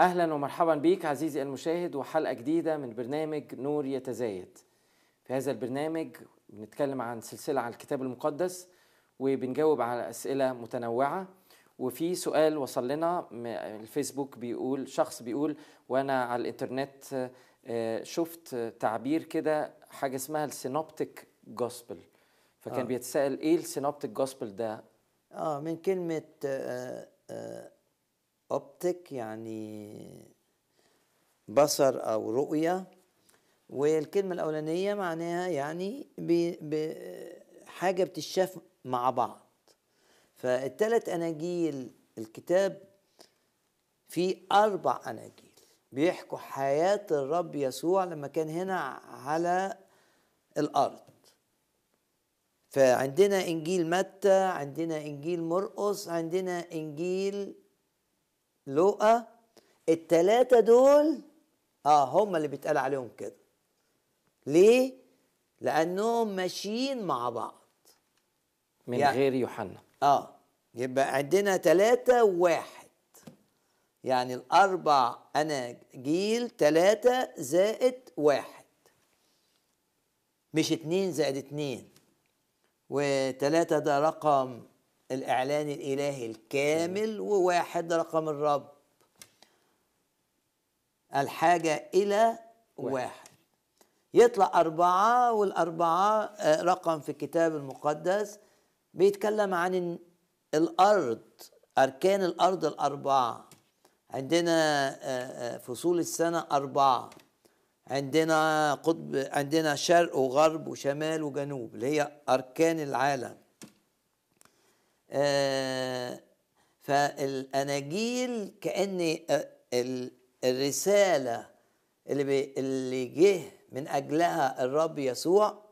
أهلا ومرحبا بيك عزيزي المشاهد وحلقة جديدة من برنامج نور يتزايد. في هذا البرنامج بنتكلم عن سلسلة عن الكتاب المقدس وبنجاوب على أسئلة متنوعة. وفي سؤال وصل لنا الفيسبوك بيقول شخص بيقول وأنا على الإنترنت آه، شفت تعبير كده حاجة اسمها السينوبتيك جوسبل. فكان آه. بيتساءل إيه السينوبتيك جوسبل ده؟ آه من كلمة آه آه اوبتيك يعني بصر أو رؤية والكلمة الأولانية معناها يعني حاجة بتشاف مع بعض. فالتلات أناجيل الكتاب فيه أربع أناجيل بيحكوا حياة الرب يسوع لما كان هنا على الأرض. فعندنا إنجيل متى عندنا إنجيل مرقس عندنا إنجيل لوقا التلاتة دول آه هم اللي بيتقال عليهم كده. ليه؟ لأنهم ماشيين مع بعض. من يعني- غير يوحنا. آه يبقى عندنا تلاتة وواحد يعني الأربع أناجيل تلاتة زائد واحد. مش اتنين زائد اتنين. وتلاتة ده رقم الإعلان الإلهي الكامل وواحد رقم الرب. الحاجة إلى واحد. يطلع أربعة والأربعة آه، رقم في الكتاب المقدس بيتكلم عن ال- الأرض أركان الأرض الأربعة. عندنا آه، آه، فصول السنة أربعة. عندنا قطب عندنا شرق وغرب وشمال وجنوب اللي هي أركان العالم. آه، فالأناجيل كأن آه، ال- الرسالة اللي اللي جه من أجلها الرب يسوع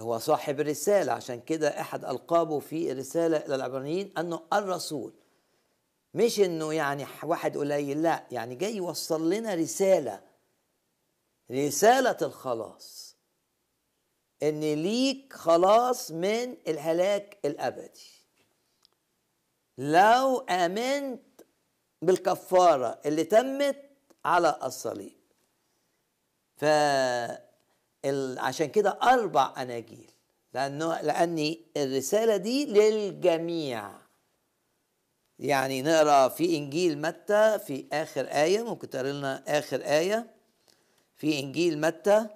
هو صاحب الرسالة. عشان كده أحد ألقابه في الرسالة إلى العبرانيين أنه الرسول مش إنه يعني واحد قليل لا يعني جاي يوصل لنا رسالة رسالة الخلاص. إن ليك خلاص من الهلاك الأبدي. لو آمنت بالكفارة اللي تمت على الصليب. ف عشان كده أربع أناجيل. لأنه لأن الرسالة دي للجميع. يعني نقرأ في إنجيل متى؟ في آخر آية. ممكن تقرأ لنا آخر آية. في إنجيل متى؟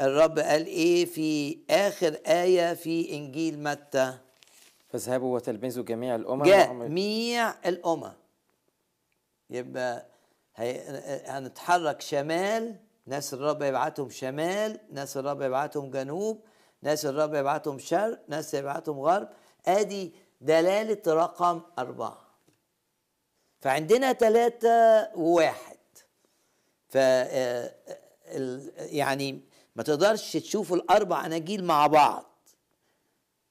الرب قال إيه في آخر آية في إنجيل متى؟ فاذهبوا وتلمذوا جميع الأمم. جميع الأمم. يبقى هي... هنتحرك شمال ناس الرب يبعتهم شمال ناس الرب يبعتهم جنوب ناس الرب يبعتهم شرق ناس يبعتهم غرب. آدي دلالة رقم أربعة. فعندنا ثلاثة وواحد. ف آه، ال- يعني ما تقدرش تشوف الأربع أناجيل مع بعض.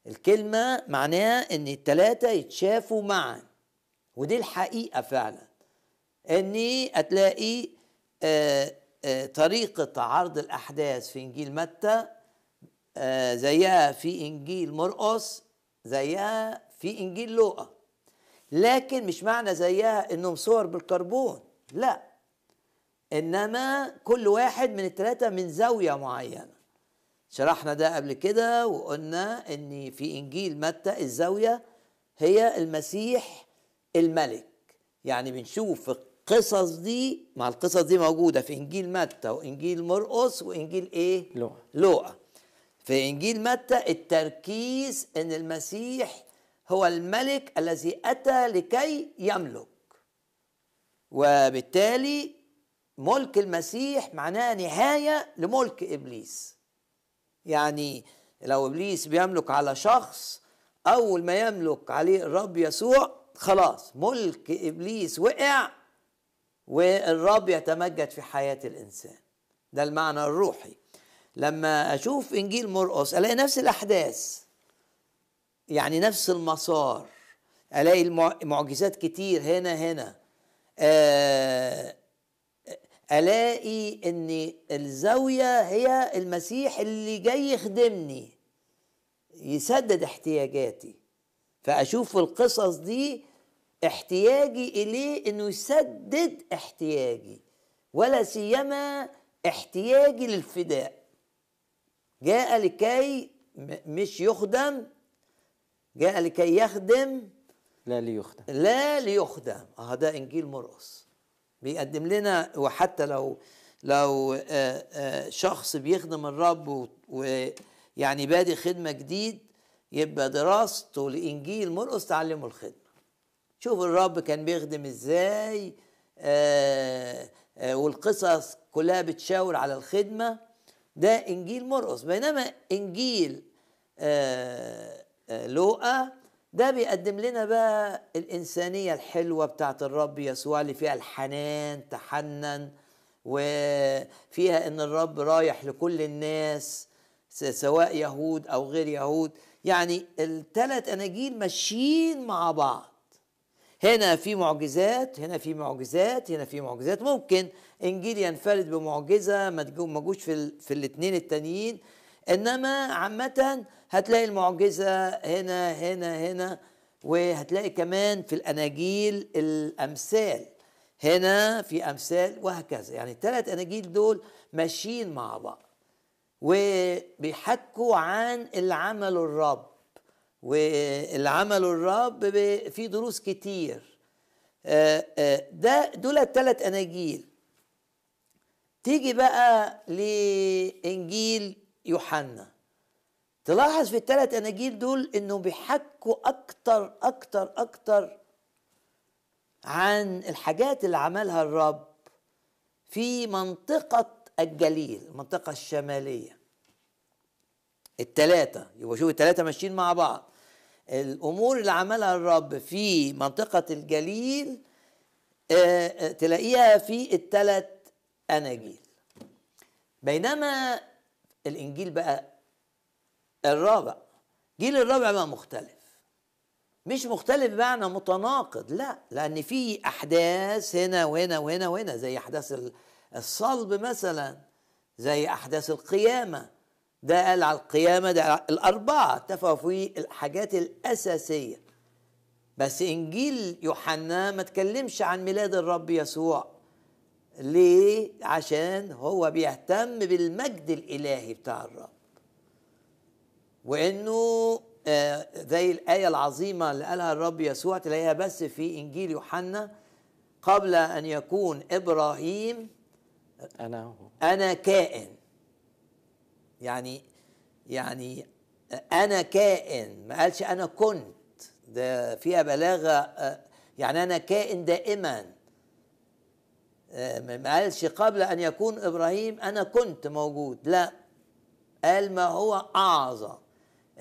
الكلمة معناها إن التلاتة يتشافوا معا ودي الحقيقة فعلا. إني هتلاقي آه، آه، طريقة عرض الأحداث في إنجيل متى آه، زيها في إنجيل مرقس زيها في إنجيل لوقا. لكن مش معنى زيها إنهم صور بالكربون لا. إنما كل واحد من الثلاثة من زاوية معينة. شرحنا ده قبل كده وقلنا إن في إنجيل متى الزاوية هي المسيح الملك. يعني بنشوف القصص دي مع القصص دي موجودة في إنجيل متى وإنجيل مرقس وإنجيل إيه؟ لوقا. لوقا. في إنجيل متى التركيز إن المسيح هو الملك الذي أتى لكي يملك. وبالتالي ملك المسيح معناه نهاية لملك إبليس. يعني لو إبليس بيملك على شخص أول ما يملك عليه الرب يسوع خلاص ملك إبليس وقع والرب يتمجد في حياة الإنسان. ده المعنى الروحي. لما أشوف إنجيل مرقس ألاقي نفس الأحداث. يعني نفس المسار. ألاقي معجزات كتير هنا هنا. آه ألاقي إن الزاوية هي المسيح اللي جاي يخدمني يسدد احتياجاتي. فأشوف القصص دي احتياجي إليه إنه يسدد احتياجي ولا سيما احتياجي للفداء. جاء لكي مش يخدم جاء لكي يخدم لا ليخدم. لا ليخدم. آه ده إنجيل مرقس بيقدم لنا وحتى لو لو آه، آه، شخص بيخدم الرب ويعني بادئ خدمة جديد يبقى دراسته لإنجيل مرقس تعلمه الخدمة. شوف الرب كان بيخدم إزاي آه والقصص كلها بتشاور على الخدمة. ده إنجيل مرقس. بينما إنجيل لوقا ده بيقدم لنا بقى الإنسانية الحلوة بتاعت الرب يسوع اللي فيها الحنان تحنن وفيها إن الرب رايح لكل الناس سواء يهود أو غير يهود. يعني الثلاث أناجيل ماشيين مع بعض. هنا في معجزات هنا في معجزات هنا في معجزات. ممكن إنجيل ينفرد بمعجزة ما تجو- ما جوش في. في الاثنين التانيين. إنما عامة هتلاقي المعجزة هنا هنا هنا وهتلاقي كمان في الأناجيل الأمثال. هنا في أمثال وهكذا. يعني الثلاث أناجيل دول ماشيين مع بعض وبيحكوا عن اللي عمله الرب. واللي عمله الرب في دروس كتير. آه، آه، ده دول الثلاث أناجيل. تيجي بقى لإنجيل يوحنا. تلاحظ في الثلاث أناجيل دول انهم بيحكوا أكتر أكتر أكتر عن الحاجات اللي عملها الرب في منطقة الجليل المنطقة الشمالية. التلاتة يبقى شوف التلاتة ماشيين مع بعض. الأمور اللي عملها الرب في منطقة الجليل آه، آه، تلاقيها في التلات أناجيل. بينما الإنجيل بقى الرابع. جيل الرابع بقى مختلف. مش مختلف بمعنى متناقض لا لأن في أحداث هنا وهنا وهنا وهنا زي أحداث ال- الصلب مثلا زي أحداث القيامة. ده قال على القيامة ده الأربعة اتفقوا في الحاجات الأساسية. بس إنجيل يوحنا ما تكلمش عن ميلاد الرب يسوع. ليه؟ عشان هو بيهتم بالمجد الإلهي بتاع الرب. وإنه آه، زي الآية العظيمة اللي قالها الرب يسوع تلاقيها بس في إنجيل يوحنا قبل أن يكون إبراهيم أنا هو. أنا كائن. يعني يعني أنا كائن. ما قالش أنا كنت. ده فيها بلاغة آه، يعني أنا كائن دائما. آه، ما قالش قبل أن يكون إبراهيم أنا كنت موجود. لا قال ما هو أعظم.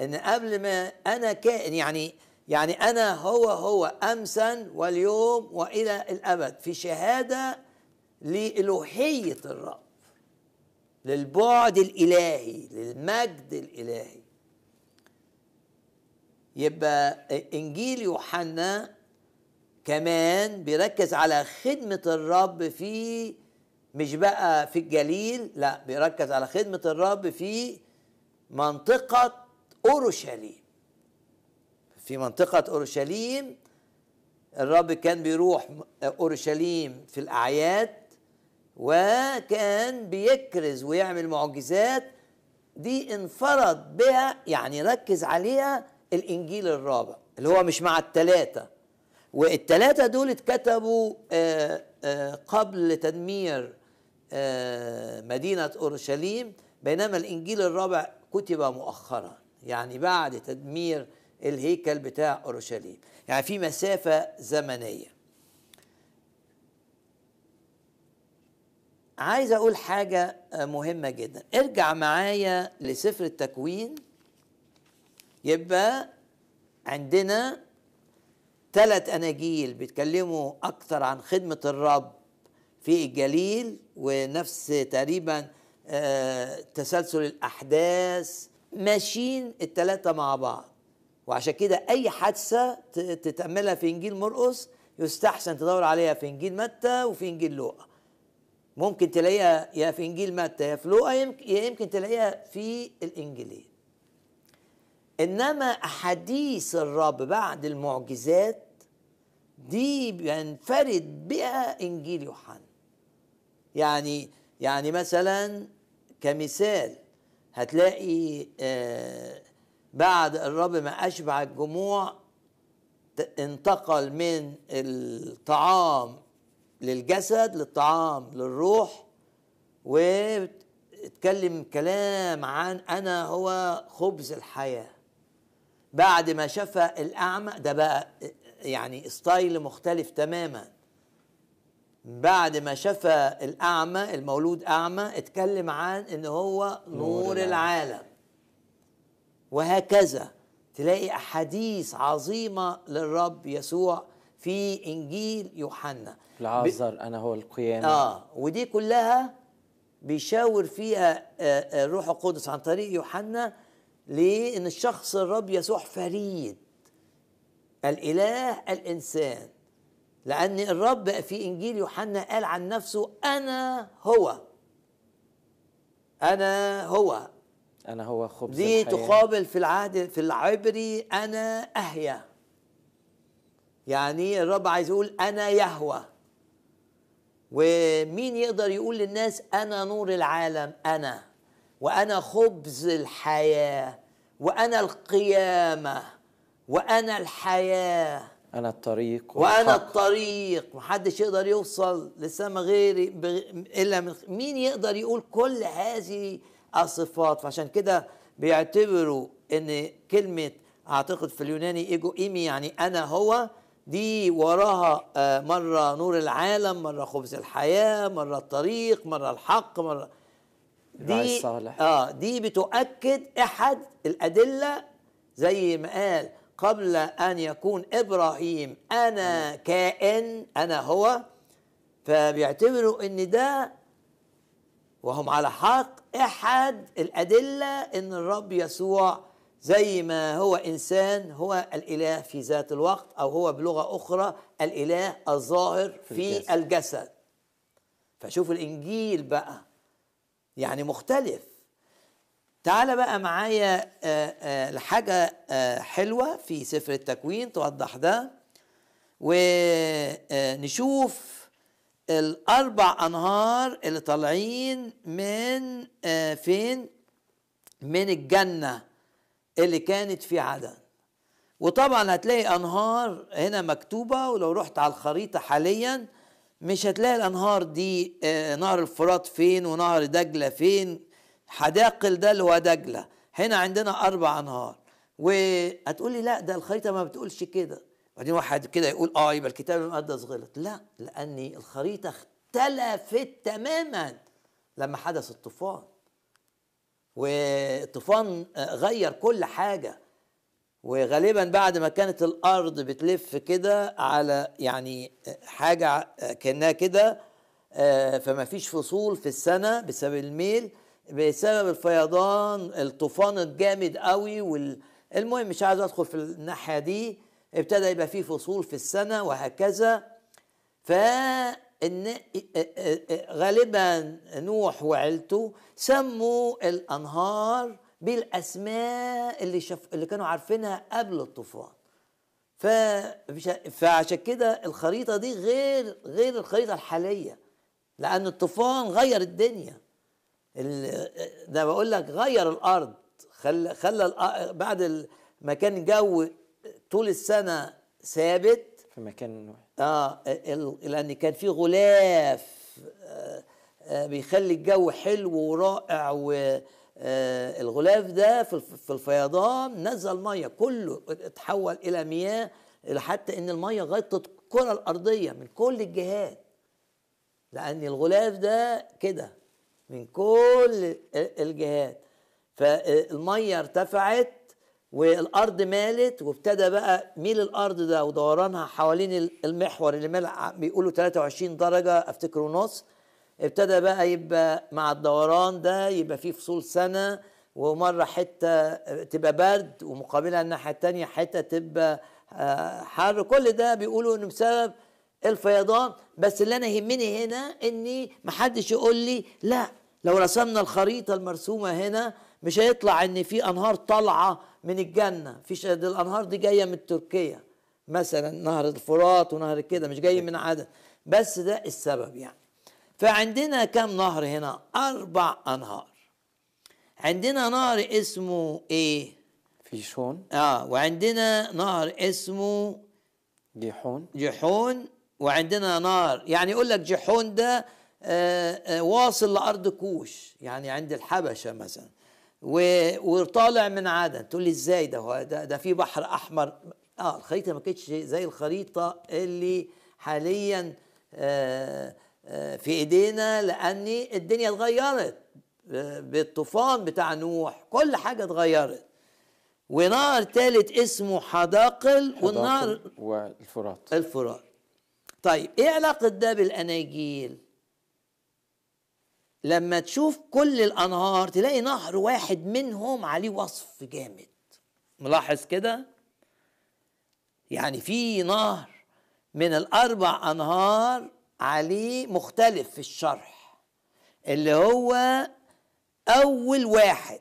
إن قبل ما أنا كائن يعني يعني أنا هو هو امسا واليوم وإلى الأبد. في شهادة لالوهيه الرب للبعد الإلهي للمجد الإلهي. يبقى إنجيل يوحنا كمان بيركز على خدمة الرب في مش بقى في الجليل لا بيركز على خدمة الرب في منطقة أورشليم. في منطقة أورشليم الرب كان بيروح أورشليم في الأعياد وكان بيكرز ويعمل معجزات. دي انفرد بها يعني ركز عليها الإنجيل الرابع اللي هو مش مع الثلاثه والثلاثه دول اتكتبوا آه، آه، قبل تدمير آه، مدينة أورشليم بينما الإنجيل الرابع كتب مؤخرا. يعني بعد تدمير الهيكل بتاع أورشليم. يعني في مسافة زمنية. عايز أقول حاجة مهمة جدا. ارجع معايا لسفر التكوين. يبقى عندنا ثلاث أناجيل بيتكلموا أكثر عن خدمة الرب في الجليل ونفس تقريبا آه، تسلسل الأحداث ماشيين الثلاثه مع بعض. وعشان كده أي حادثة ت- تتأملها في إنجيل مرقس يستحسن تدور عليها في إنجيل متى وفي إنجيل لوقا. ممكن تلاقيها يا في إنجيل متى يا في لوقا يا يمكن تلاقيها في الانجيلين إنما أحاديث الرب بعد المعجزات دي بينفرد بها إنجيل يوحنا. يعني يعني مثلا كمثال هتلاقي آه بعد الرب ما أشبع الجموع انتقل من الطعام للجسد للطعام للروح واتكلم كلام عن أنا هو خبز الحياة. بعد ما شفى الأعمى ده بقى يعني ستايل مختلف تماما. بعد ما شفى الأعمى المولود أعمى اتكلم عن إن هو نور نور العالم. العالم. وهكذا تلاقي أحاديث عظيمة للرب يسوع في إنجيل يوحنا. العازر أنا هو القيامة. آه ودي كلها بيشاور فيها آه، آه، الروح القدس عن طريق يوحنا لإن الشخص الرب يسوع فريد. الإله الإنسان. لأن الرب في إنجيل يوحنا قال عن نفسه أنا هو. أنا هو. أنا هو خبز دي الحياة. تقابل في العهد في العبري أنا أهيا. يعني الرب عايز يقول أنا يهوى. ومين يقدر يقول للناس أنا نور العالم؟ أنا. وأنا خبز الحياة. وأنا القيامة. وأنا الحياة. أنا الطريق والحق. الطريق محدش يقدر يوصل للسما غيري بغ- إلا من مين يقدر يقول كل هذه الصفات فعشان كده بيعتبروا إن كلمة أعتقد في اليوناني إيجو إيمي يعني أنا هو دي وراها آه، مرة نور العالم مرة خبز الحياة مرة الطريق مرة الحق الراعي دي الصالح. آه دي بتؤكد أحد الأدلة زي ما قال قبل أن يكون إبراهيم أنا كائن أنا هو. فبيعتبروا إن ده وهم على حق أحد الأدلة إن الرب يسوع زي ما هو إنسان هو الإله في ذات الوقت أو هو بلغة أخرى الإله الظاهر في في الجسد. الجسد. فشوف الإنجيل بقى يعني مختلف. تعال بقى معايا آه، آه، لحاجة آه، حلوة في سفر التكوين توضح ده. ونشوف الأربع أنهار اللي طالعين من فين؟ من الجنة اللي كانت في عدن. وطبعا هتلاقي أنهار هنا مكتوبة ولو رحت على الخريطة حاليا مش هتلاقي الأنهار دي نهر الفرات فين ونهر دجلة فين. حداقل ده اللي هو دجلة. هنا عندنا أربع أنهار. وهتقولي لا ده الخريطة ما بتقولش كده. بعدين واحد كده يقول آه يبقى الكتاب المقدس غلط. لا لأن الخريطة اختلفت تماما لما حدث الطوفان. والطوفان آه، غير كل حاجة. وغالبا بعد ما كانت الأرض بتلف كده على يعني حاجة كأنها كده آه، فما فيش فصول في السنة بسبب الميل. بسبب الفيضان الطوفان الجامد قوي والمهم مش عايز ادخل في الناحية دي ابتدى يبقى فيه فصول في السنة وهكذا. ف غالبا نوح وعيلته سموا الأنهار بالأسماء اللي شف اللي كانوا عارفينها قبل الطوفان. ف فعشان كده الخريطة دي غير غير الخريطة الحالية لأن الطوفان غير الدنيا. ال- ده بقول لك غير الأرض. خلى خلى بعد ما كان الجو طول السنة ثابت. في مكان واحد. آه لأن كان في غلاف آه آه بيخلي الجو حلو ورائع والغلاف ده في الف- في الفيضان نزل مية. كله اتحول إلى مياه حتى إن الميه غطت الكرة الأرضية من كل الجهات. لأن الغلاف ده كده. من كل الجهات. فالمية ارتفعت والأرض مالت وابتدى بقى ميل الأرض ده ودورانها حوالين المحور اللي مال بيقولوا 23 درجة أفتكر ونص. ابتدى بقى يبقى مع الدوران ده يبقى فيه فصول سنة ومرة حتة تبقى برد ومقابلها الناحية التانية حتة تبقى آه، حر. كل ده بيقولوا إنه بسبب الفيضان بس اللي أنا يهمني هنا إني محدش يقول لي لا لو رسمنا الخريطة المرسومة هنا مش هيطلع إن في أنهار طالعة من الجنة فيش دي الأنهار دي جاية من تركيا مثلا نهر الفرات ونهر كده مش جاي من عدن بس ده السبب يعني. فعندنا كم نهر هنا؟ أربع أنهار. عندنا نهر اسمه إيه؟ فيشون. آه وعندنا نهر اسمه جيحون. جحون وعندنا نار. يعني يقول لك جحون ده آه، آه، واصل لأرض كوش يعني عند الحبشة مثلا. وطالع من عدن. تقول لي إزاي ده؟ هو ده, ده في بحر أحمر. آه الخريطة ما كانتش زي الخريطة اللي حاليا آه، في إيدينا لأن الدنيا اتغيرت. بالطوفان بتاع نوح كل حاجة اتغيرت. ونهر تالت اسمه حداقل والنهر حداقل والفرات. الفرات. طيب إيه علاقة ده بالأناجيل؟ لما تشوف كل الأنهار تلاقي نهر واحد منهم عليه وصف جامد. ملاحظ كده؟ يعني في نهر من الأربع أنهار عليه مختلف في الشرح اللي هو أول واحد.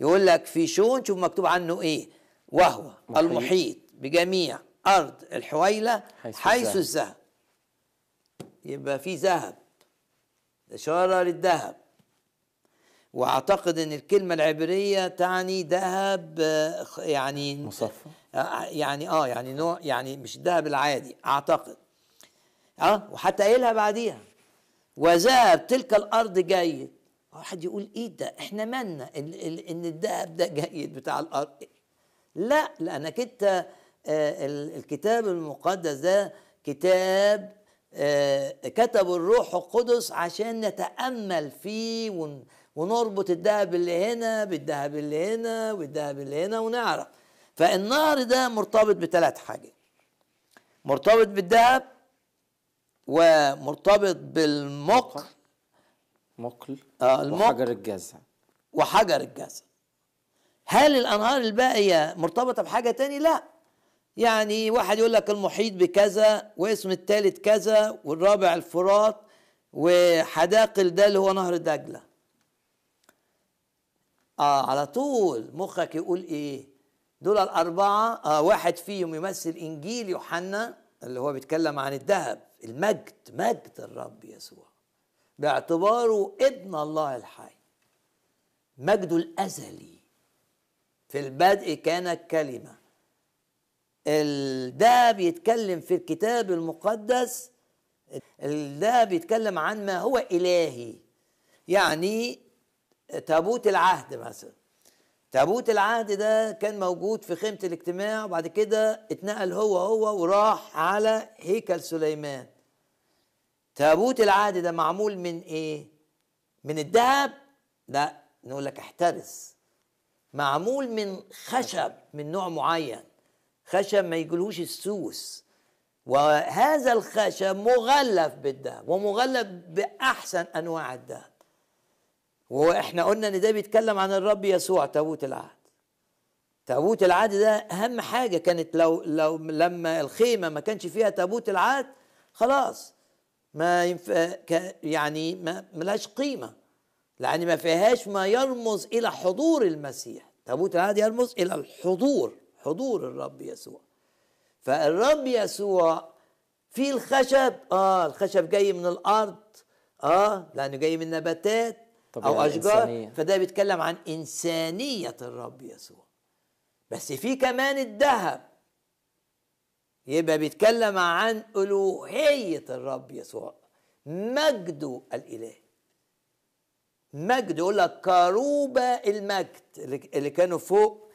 يقول لك في شون شوف مكتوب عنه إيه؟ وهو محيط. المحيط بجميع أرض الحويلة حيث حيث, الذهب. يبقى في ذهب. اشاره للذهب. وأعتقد إن الكلمة العبرية تعني ذهب آه، يعني مصفى. آه، يعني آه يعني نوع يعني مش الذهب العادي أعتقد. آه وحتى قايلها بعديها. وذهب تلك الأرض جيد. واحد يقول إيه ده؟ إحنا مالنا؟ إن ال- إن الذهب ده جيد بتاع الأرض. لا لأنك أنت الكتاب المقدس ده كتاب آه، كتبه الروح القدس عشان نتأمل فيه ون- ونربط الذهب اللي هنا بالذهب اللي هنا والذهب اللي هنا ونعرف. فالنهر ده مرتبط بثلاث حاجات مرتبط بالذهب ومرتبط بالمق مقل. آه، المق- وحجر الجزع. وحجر الجسد هل الأنهار الباقية مرتبطة بحاجة تاني؟ لا. يعني واحد يقول لك المحيط بكذا واسم الثالث كذا والرابع الفرات وحداقل ده اللي هو نهر دجلة. آه على طول مخك يقول إيه؟ دول الأربعة آه واحد فيهم يمثل إنجيل يوحنا اللي هو بيتكلم عن الذهب المجد مجد الرب يسوع. باعتباره ابن الله الحي. مجده الأزلي. في البدء كان الكلمة ال- ده بيتكلم في الكتاب المقدس. ال- ده بيتكلم عن ما هو إلهي. يعني تابوت العهد مثلا. تابوت العهد ده كان موجود في خيمة الاجتماع وبعد كده اتنقل هو هو وراح على هيكل سليمان. تابوت العهد ده معمول من إيه؟ من الذهب؟ لا نقول لك احترس. معمول من خشب من نوع معين. خشب ما يجلوش السوس. وهذا الخشب مغلف بالذهب ومغلف بأحسن أنواع الذهب وإحنا قلنا إن ده بيتكلم عن الرب يسوع تابوت العهد. تابوت العهد ده أهم حاجة كانت لو لو لما الخيمة ما كانش فيها تابوت العهد خلاص. ما ينفع يعني ما ملهاش قيمة. لأن ما فيهاش ما يرمز إلى حضور المسيح. تابوت العهد يرمز إلى الحضور. حضور الرب يسوع. فالرب يسوع في الخشب آه الخشب جاي من الأرض آه لأنه جاي من نباتات أو أشجار. إنسانية. فده بيتكلم عن إنسانية الرب يسوع. بس في كمان الذهب. يبقى بيتكلم عن ألوهية الرب يسوع. مجده الالهي مجد يقول لك كروبة المجد اللي كانوا فوق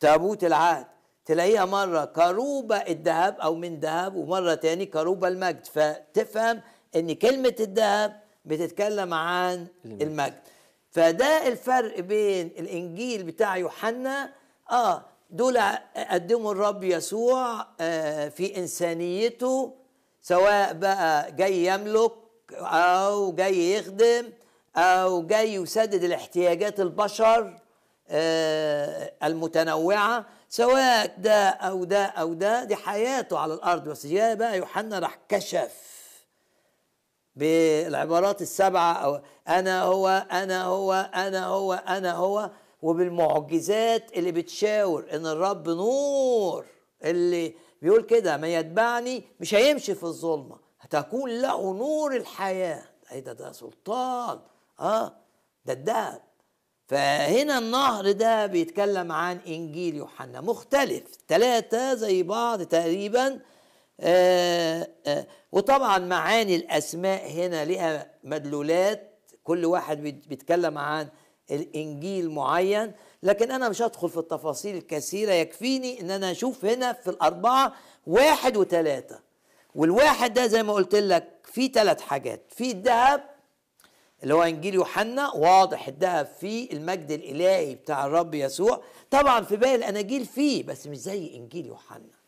تابوت العهد. تلاقيها مرة كروبة الذهب أو من ذهب ومرة تاني كروبة المجد. فتفهم إن كلمة الذهب بتتكلم عن المجد. المجد. فده الفرق بين الإنجيل بتاع يوحنا. آه دول قدموا الرب يسوع آه في إنسانيته سواء بقى جاي يملك أو جاي يخدم أو جاي يسدد الاحتياجات البشر. المتنوعة سواء ده أو ده أو ده دي حياته على الأرض. بس جاء بقى يوحنا راح كشف بالعبارات السبعة أو أنا هو أنا هو أنا هو أنا هو وبالمعجزات اللي بتشاور إن الرب نور اللي بيقول كده من يتبعني مش هيمشي في الظلمة هتكون له نور الحياة. إيه ده؟ ده سلطان. آه ده الذهب فهنا النهر ده بيتكلم عن إنجيل يوحنا مختلف ثلاثة زي بعض تقريبا. آه آه وطبعا معاني الأسماء هنا لها مدلولات كل واحد بيت- بيتكلم عن الإنجيل معين. لكن أنا مش هدخل في التفاصيل الكثيرة يكفيني إن أنا أشوف هنا في الأربعة واحد وثلاثه والواحد ده زي ما قلت لك فيه ثلاث حاجات في الذهب اللي هو إنجيل يوحنا واضح الذهب فيه المجد الإلهي بتاع الرب يسوع. طبعا في باقي الأناجيل فيه بس مش زي إنجيل يوحنا.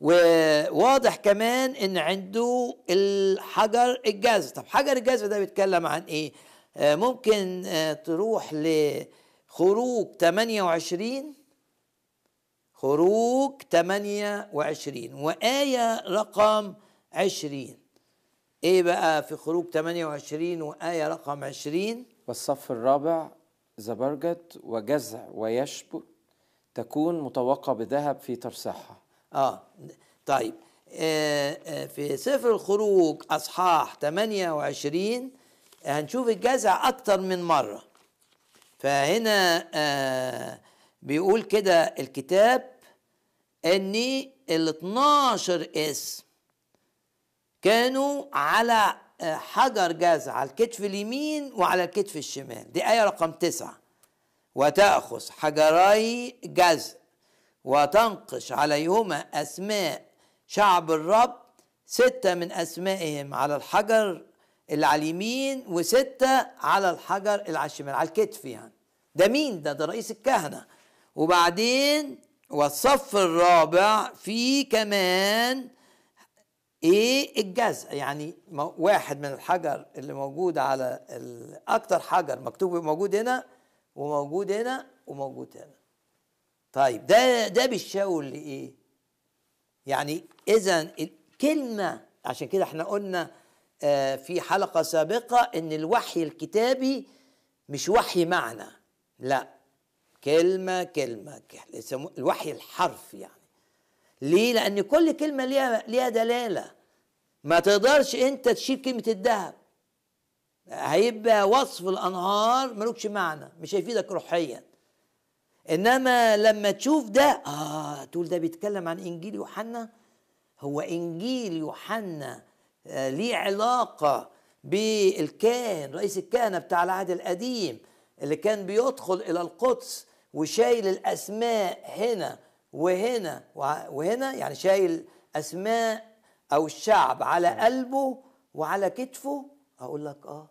وواضح كمان إن عنده الحجر الجاز طب حجر الجاز ده بيتكلم عن إيه؟ آه ممكن آه تروح لخروج 28 خروج 28 وآية رقم 20 إيه بقى في خروج 28 وآية رقم 20 والصف الرابع زبرجد وجزع ويشب تكون مطوقة بذهب في ترسحها آه طيب. آه آه في سفر الخروج أصحاح 28 هنشوف الجزع أكتر من مرة. فهنا آه بيقول كده الكتاب ان ال 12 اسم كانوا على آه، حجر جزع على الكتف اليمين وعلى الكتف الشمال. دي آية رقم تسعة. وتأخذ حجري جزع وتنقش عليهما أسماء شعب الرب ستة من أسمائهم على الحجر اللي على اليمين وستة على الحجر اللي على الشمال على الكتف يعني. ده مين؟ ده ده رئيس الكهنة. وبعدين والصف الرابع في كمان إيه الجزء؟ يعني واحد من الحجر اللي موجود على أكتر حجر مكتوب موجود هنا وموجود هنا وموجود هنا. طيب ده ده بيشاور لإيه؟ يعني اذا الكلمة عشان كده إحنا قلنا آه، في حلقة سابقة إن الوحي الكتابي مش وحي معنى لا. كلمة كلمة الوحي الحرف يعني. ليه؟ لأن كل كلمة ليها ليها دلالة. ما تقدرش أنت تشيل كلمة الذهب. هيبقى وصف الأنهار ملوكش معنى مش هيفيدك روحيا. إنما لما تشوف ده آه تقول ده بيتكلم عن إنجيل يوحنا؟ هو إنجيل يوحنا آه ليه علاقة بالكاهن رئيس الكهنة بتاع العهد القديم اللي كان بيدخل إلى القدس وشايل الأسماء هنا. وهنا وهنا يعني شايل أسماء أو الشعب على قلبه وعلى كتفه. أقول لك آه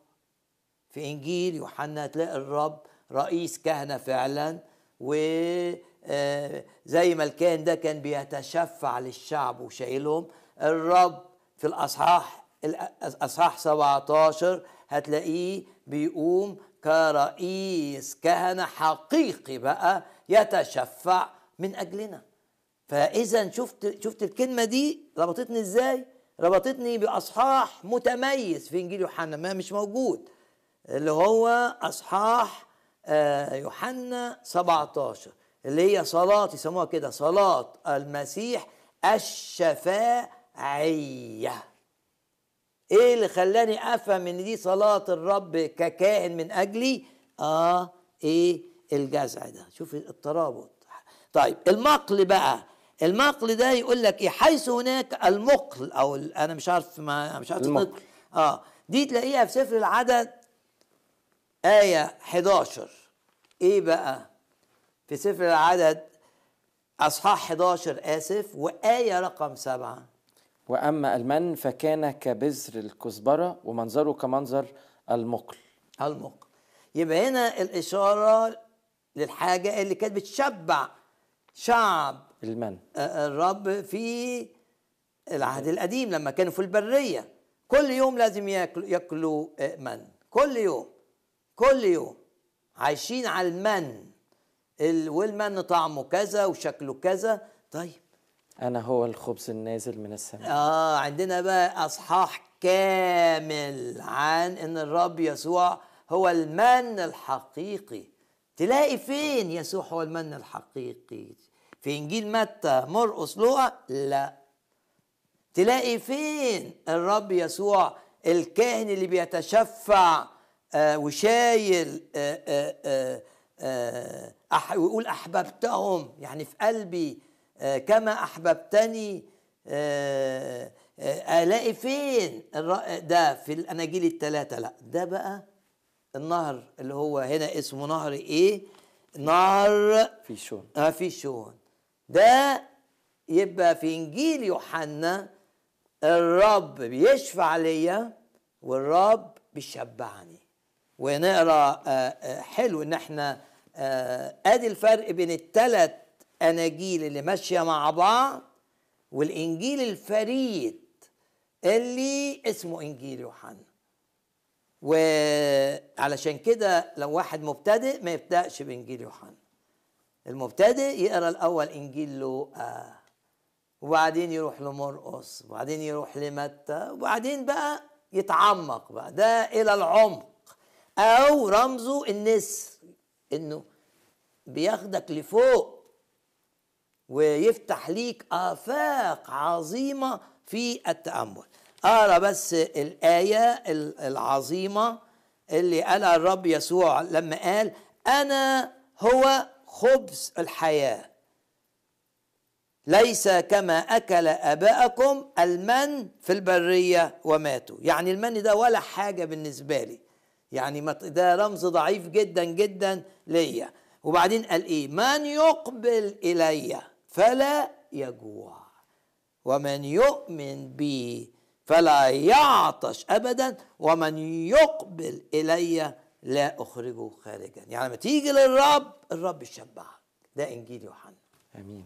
في إنجيل يوحنا هتلاقي الرب رئيس كهنة فعلا وزي ما الكاهن ده كان بيتشفع للشعب وشايلهم. الرب في الأصحاح الأصحاح 17 هتلاقيه بيقوم كرئيس كهنة حقيقي بقى يتشفع من أجلنا. فإذا شفت شفت الكلمة دي ربطتني إزاي؟ ربطتني بأصحاح متميز في إنجيل يوحنا ما مش موجود اللي هو أصحاح آه، يوحنا 17 اللي هي صلاة يسموها كده صلاة المسيح الشفاعية. إيه اللي خلاني أفهم إن دي صلاة الرب ككائن من أجلي؟ آه إيه الجزع ده؟ شوف الترابط. طيب المقل بقى المقل ده يقول لك إيه؟ حيث هناك المقل أو أنا مش عارف ما مش عارف المقل. آه دي تلاقيها في سفر العدد آية 11 إيه بقى؟ في سفر العدد أصحاح 11 آسف وآية رقم سبعة. وأما المن فكان كبذر الكزبرة ومنظره كمنظر المقل. المق يبقى هنا الإشارة للحاجة اللي كانت بتشبع شعب. المن آه، الرب في العهد القديم لما كانوا في البرية. كل يوم لازم ياكلوا ياكلوا آه، من كل يوم. كل يوم. عايشين على المن. ال- والمن طعمه كذا وشكله كذا. طيب. أنا هو الخبز النازل من السماء. آه عندنا بقى أصحاح كامل عن إن الرب يسوع هو المن الحقيقي. تلاقي فين يسوع هو المن الحقيقي؟ في إنجيل متى مرقس لوقا لا. تلاقي فين الرب يسوع الكاهن اللي بيتشفع آه وشايل آه آه ويقول أحببتهم يعني في قلبي كما أحببتني ألاقي فين ده في الأناجيل الثلاثه لا ده بقى النهر اللي هو هنا اسمه نهر إيه؟ نهر في شون آه في شون ده يبقى في إنجيل يوحنا الرب بيشفع ليا والرب بيشبعني. ونقرأ آه، آه، حلو إن إحنا آه، آدي الفرق بين الثلاث آناجيل اللي ماشية مع بعض والإنجيل الفريد اللي اسمه إنجيل يوحنا. وعلشان كده لو واحد مبتدئ ما يبدأش بإنجيل يوحنا. المبتدئ يقرأ الأول إنجيل لوقا وبعدين يروح لمرقس وبعدين يروح لمتى وبعدين بقى يتعمق بقى. ده إلى العمق. أو رمزه النسر إنه بياخدك لفوق ويفتح ليك آفاق عظيمة في التأمل. أقرأ بس الآية ال- العظيمة اللي قالها الرب يسوع لما قال أنا هو خبز الحياة. ليس كما أكل آباءكم المن في البرية وماتوا. يعني المن ده ولا حاجة بالنسبة لي. يعني ده رمز ضعيف جدا جدا ليا. وبعدين قال إيه؟ من يقبل إلي فلا يجوع. ومن يؤمن بي فلا يعطش ابدا ومن يقبل إلي لا أخرجه خارجا. يعني لما تيجي للرب الرب يشبعك ده إنجيل يوحنا. آمين.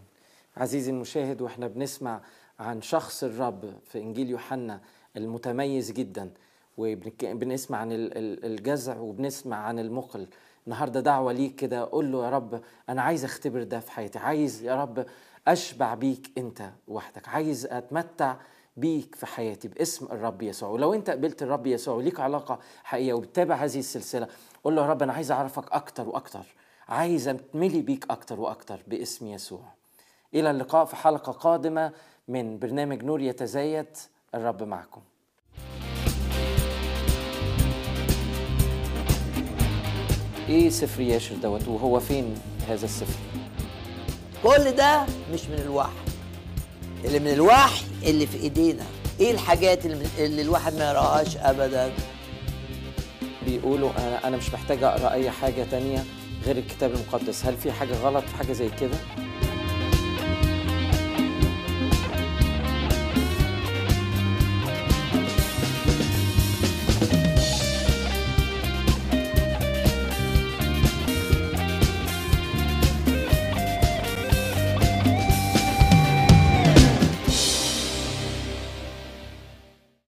عزيزي المشاهد وإحنا بنسمع عن شخص الرب في إنجيل يوحنا المتميز جدا وبنسمع عن ال- ال- الجزع وبنسمع عن المقل. النهارده دعوة ليك كده. قول له يا رب أنا عايز أختبر ده في حياتي. عايز يا رب أشبع بيك أنت وحدك. عايز أتمتع بيك في حياتي باسم الرب يسوع. ولو انت قبلت الرب يسوع وليك علاقة حقيقية وبتتابع هذه السلسلة قول له يا رب أنا عايز أعرفك أكتر وأكتر. عايز اتملي بيك أكتر وأكتر باسم يسوع. إلى اللقاء في حلقة قادمة من برنامج نور يتزايد. الرب معكم. إيه سفر ياشر دوت؟ وهو فين هذا السفر؟ كل ده مش من الوحي. اللي من الوحي اللي في ايدينا. إيه الحاجات اللي, الواحد ما يراهاش ابدا؟ بيقولوا أنا أنا مش محتاج أقرأ أي حاجة تانية غير الكتاب المقدس. هل في حاجة غلط في حاجة زي كده؟